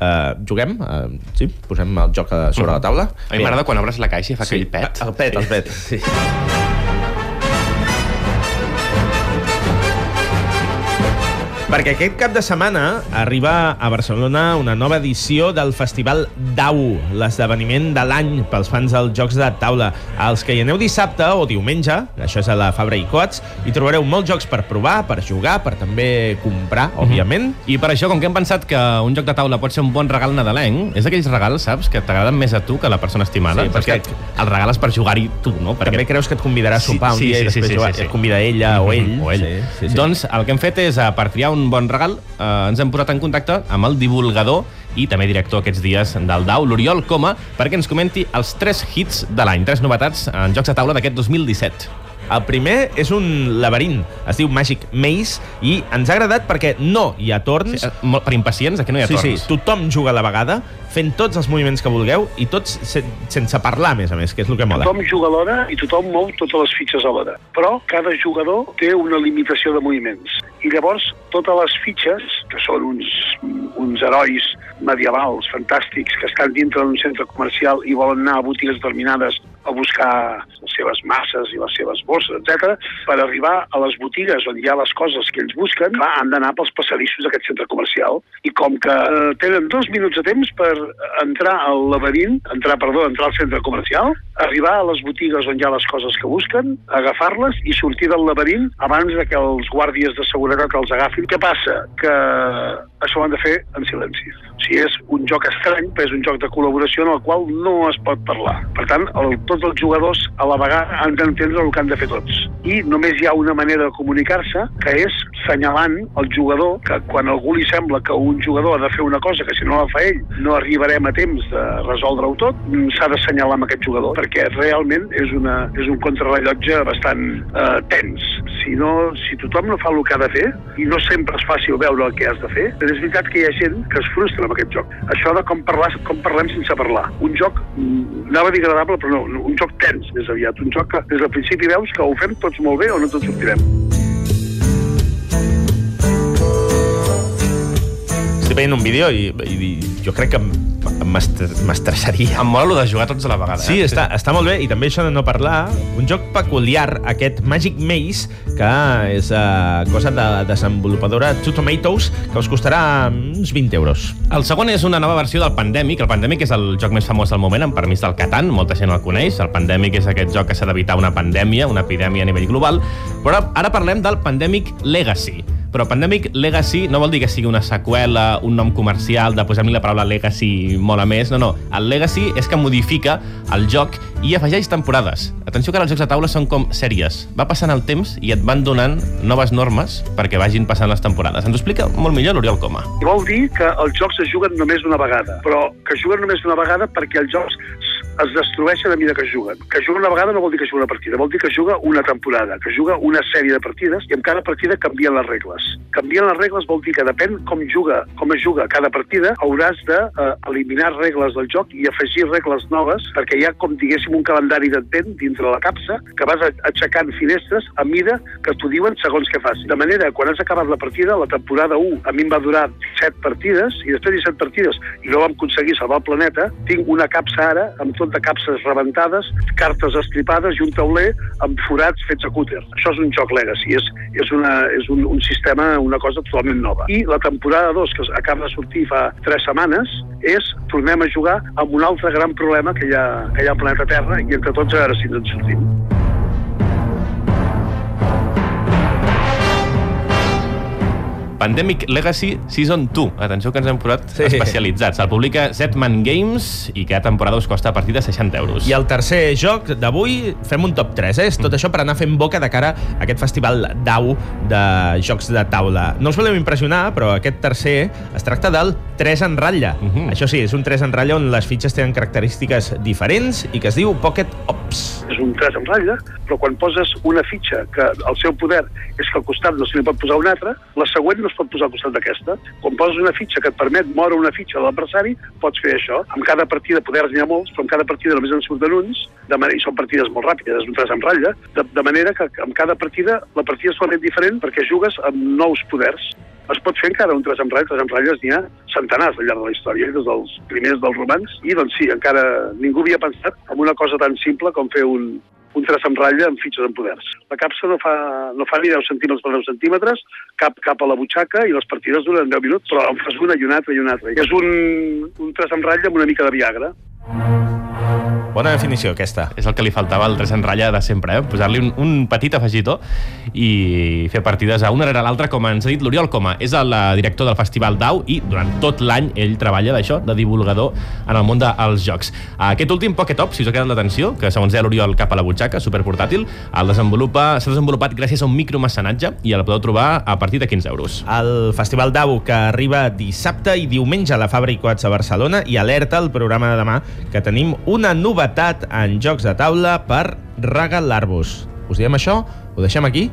Uh, juguem? Uh, sí, posem el joc sobre la taula. A mi m'agrada quan obres la caixa i fa aquell pet. El pet, el pet, sí. Perquè aquest cap de setmana arriba a Barcelona una nova edició del Festival DAU, l'esdeveniment de l'any pels fans dels jocs de taula. Els que hi aneu dissabte o diumenge, això és a la Fabra i Coats, hi trobareu molts jocs per provar, per jugar, per també comprar, òbviament. I per això, com que hem pensat que un joc de taula pot ser un bon regal nadalenc, és d'aquells regals, saps, que t'agraden més a tu que a la persona estimada. Sí, perquè- el regales per jugar-hi tu, no? També creus que et convidarà a Sí, sopar un sí, dia sí, i després sí, sí, jugar, sí, sí. et convida ella o ell. O ell. Sí, sí, sí. Doncs el que hem fet és, eh, per triar un bon regal, eh, ens hem posat en contacte amb el divulgador i també director aquests dies del DAU, l'Oriol Coma, perquè ens comenti els tres hits de l'any, tres novetats en jocs de taula d'aquest 2017. El primer és un laberint, es diu Magic Maze, i ens ha agradat perquè no hi ha torns. Sí, eh, molt- per impacients, aquí no hi ha sí, torns. sí, tothom juga a la vegada, fent tots els moviments que vulgueu i tots sen sense parlar, a més a més, que és el que mola. Tothom juga alhora i tothom mou totes les fitxes alhora. Però cada jugador té una limitació de moviments. I llavors totes les fitxes, que són uns, uns herois medievals fantàstics que estan dintre d'un centre comercial i volen anar a botigues determinades a buscar les seves masses i les seves bosses, etc. per arribar a les botigues on hi ha les coses que ells busquen, clar, han d'anar pels passadissos d'aquest centre comercial. I com que eh, tenen dos minuts de temps per entrar al laberint, entrar, perdó, entrar al centre comercial, arribar a les botigues on hi ha les coses que busquen, agafar-les i sortir del laberint abans de que els guàrdies de seguretat els agafin. Què passa? Que això ho han de fer en silenci. O sigui, és un joc estrany, però és un joc de col·laboració en el qual no es pot parlar. Per tant, el, tots els jugadors a la vegada han d'entendre el que han de fer tots. I només hi ha una manera de comunicar-se, que és senyalant el jugador, que quan algú li sembla que un jugador ha de fer una cosa que si no la fa ell no arribarem a temps de resoldre-ho tot, mm, s'ha de senyalar amb aquest jugador, perquè realment és, una, és un contrarrellotge bastant eh, tens. Si, no, si tothom no fa el que ha de fer, i no sempre és fàcil veure el que has de fer, és veritat que hi ha gent que es frustra amb aquest joc. Això de com, parlar, com parlem sense parlar. Un joc, mm, anava a dir agradable, però no, un joc tens més aviat. Un joc que des del principi veus que ho fem tots molt bé o no tots sortirem. Estic veient un vídeo i, i jo crec que m'estressaria. Em mola de jugar tots a la vegada. Sí, eh? està, està molt bé, i també això de no parlar, un joc peculiar, aquest Magic Maze, que és uh, cosa de desenvolupadora Two Tomatoes, que us costarà uns 20 euros. El segon és una nova versió del Pandemic. El Pandemic és el joc més famós del moment, amb permís del Catan, molta gent el coneix. El Pandemic és aquest joc que s'ha d'evitar una pandèmia, una epidèmia a nivell global. Però ara parlem del Pandemic Legacy. Però Pandemic Legacy no vol dir que sigui una seqüela, un nom comercial, de posar-li la paraula Legacy mola més. No, no. El Legacy és que modifica el joc i afegeix temporades. Atenció que ara els jocs de taula són com sèries. Va passant el temps i et van donant noves normes perquè vagin passant les temporades. Ens ho explica molt millor l'Oriol Coma. Vol dir que els jocs es juguen només d'una vegada, però que es juguen només d'una vegada perquè els jocs es destrueixen a mesura que es juguen. Que juguen una vegada no vol dir que juga una partida, vol dir que juga una temporada, que juga una sèrie de partides i en cada partida canvien les regles. Canvien les regles vol dir que depèn com juga, com es juga cada partida, hauràs de eh, regles del joc i afegir regles noves perquè hi ha com diguéssim un calendari d'advent dintre la capsa que vas aixecant finestres a mida que t'ho diuen segons què fas. De manera, quan has acabat la partida, la temporada 1 a mi em va durar 7 partides i després de 7 partides i no vam aconseguir salvar el planeta, tinc una capsa ara amb tot de capses rebentades, cartes estripades i un tauler amb forats fets a cúter. Això és un joc legacy, és, és, una, és un, un sistema, una cosa totalment nova. I la temporada 2, que acaba de sortir fa 3 setmanes, és tornem a jugar amb un altre gran problema que hi ha, que hi ha al planeta Terra i entre tots a veure si ens en sortim. Pandemic Legacy Season 2. Atenció que ens hem posat Sí. especialitzats. El publica Zetman Games i cada temporada us costa a partir de 60 euros. I el tercer joc d'avui, fem un top 3, eh? És tot això per anar fent boca de cara a aquest festival DAU de jocs de taula. No us volem impressionar, però aquest tercer es tracta del 3 en ratlla. Mhm. Això sí, és un 3 en ratlla on les fitxes tenen característiques diferents i que es diu Pocket Ops. és un 3 en ratlla, però quan poses una fitxa que el seu poder és que al costat no se li pot posar una altra, la següent no es pot posar al costat d'aquesta. Quan poses una fitxa que et permet moure una fitxa a l'adversari, pots fer això. En cada partida poders n'hi ha molts, però en cada partida només en surten uns, de manera, i són partides molt ràpides, és un 3 en ratlla, de, de manera que en cada partida la partida és totalment diferent perquè jugues amb nous poders. es pot fer encara un tres amb ratlles, tres amb ratlles n'hi ha centenars al llarg de la història, des dels primers dels romans, i doncs sí, encara ningú havia pensat en una cosa tan simple com fer un, un traç amb ratlla amb fitxes en poders. La capsa no fa, no fa ni 10 centímetres per 10 centímetres, cap, cap a la butxaca, i les partides duren 10 minuts, però en fas una i una altra i una altra. És un, un traç amb ratlla amb una mica de Viagra. Bona definició, aquesta. És el que li faltava al tres en ratlla de sempre, eh? posar-li un, un petit afegitó i fer partides a una rere l'altra, com ens ha dit l'Oriol Coma. És el eh, director del Festival DAU i durant tot l'any ell treballa d'això, de divulgador en el món dels jocs. Aquest últim Pocket Top, si us ha quedat l'atenció, que segons deia l'Oriol cap a la butxaca, superportàtil, el desenvolupa s'ha desenvolupat gràcies a un micromecenatge i el podeu trobar a partir de 15 euros. El Festival DAU, que arriba dissabte i diumenge a la Fabra i Coats a Barcelona, i alerta el programa de demà, que tenim una novetat en jocs de taula per regalar-vos. Us diem això, ho deixem aquí